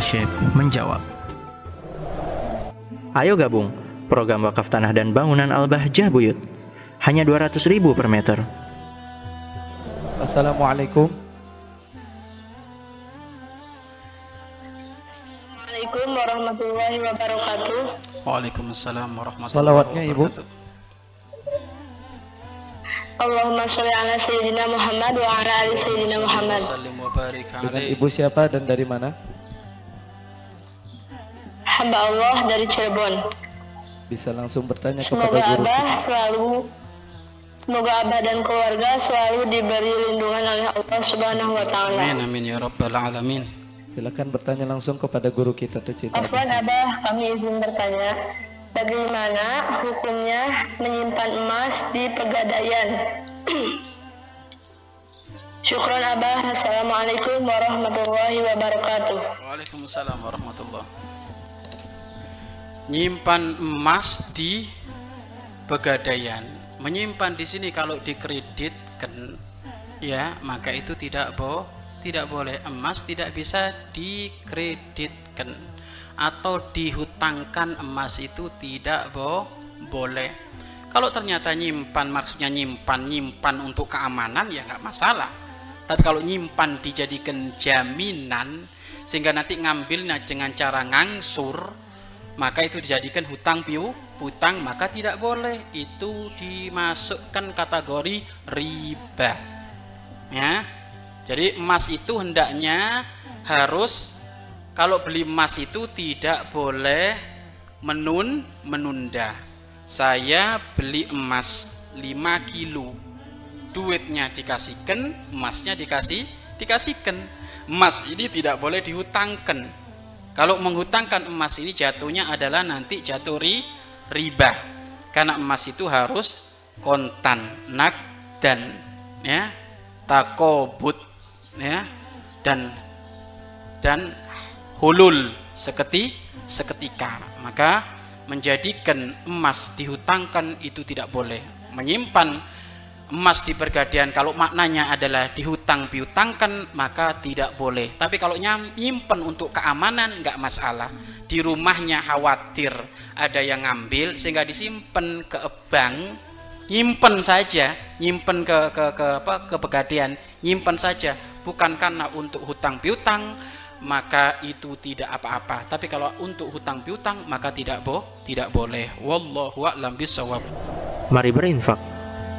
Syekh menjawab. Ayo gabung program wakaf tanah dan bangunan Al-Bahjah Buyut. Hanya 200 ribu per meter. Assalamualaikum. Assalamualaikum warahmatullahi wabarakatuh. Waalaikumsalam warahmatullahi Salawatnya, Ibu. wabarakatuh. Allahumma sholli ala sayyidina Muhammad wa ala ali sayyidina Muhammad. Dengan ibu siapa dan dari mana? Hamba Allah dari Cirebon. Bisa langsung bertanya Semoga kepada guru. Abah selalu Semoga Abah dan keluarga selalu diberi lindungan oleh Allah Subhanahu wa taala. Amin amin ya rabbal alamin. Silakan bertanya langsung kepada guru kita tercinta. Afwan Abah, kami izin bertanya, bagaimana hukumnya menyimpan emas di pegadaian? Syukron Abah. Assalamualaikum warahmatullahi wabarakatuh. Waalaikumsalam warahmatullah. Nyimpan emas di pegadaian. Menyimpan di sini kalau dikreditkan ya, maka itu tidak bo tidak boleh emas tidak bisa dikreditkan atau dihutangkan emas itu tidak bo boleh. Kalau ternyata nyimpan maksudnya nyimpan nyimpan untuk keamanan ya nggak masalah. Tapi kalau nyimpan dijadikan jaminan sehingga nanti ngambilnya dengan cara ngangsur, maka itu dijadikan hutang piu, hutang maka tidak boleh. Itu dimasukkan kategori riba. Ya. Jadi emas itu hendaknya harus kalau beli emas itu tidak boleh menun menunda. Saya beli emas 5 kilo duitnya dikasihkan, emasnya dikasih, dikasihkan. Emas ini tidak boleh dihutangkan. Kalau menghutangkan emas ini jatuhnya adalah nanti jatuh ri, riba. Karena emas itu harus kontan, nak dan ya, takobut ya, dan dan hulul seketi seketika. Maka menjadikan emas dihutangkan itu tidak boleh. Menyimpan emas di pergadaian kalau maknanya adalah dihutang piutangkan maka tidak boleh. Tapi kalau nyimpen untuk keamanan nggak masalah. Di rumahnya khawatir ada yang ngambil sehingga disimpan ke bank. Nyimpen saja nyimpen ke ke ke apa ke pegadaian nyimpen saja. Bukan karena untuk hutang piutang maka itu tidak apa-apa. Tapi kalau untuk hutang piutang maka tidak boh tidak boleh. Wallahu a'lam bishawab. Mari berinfak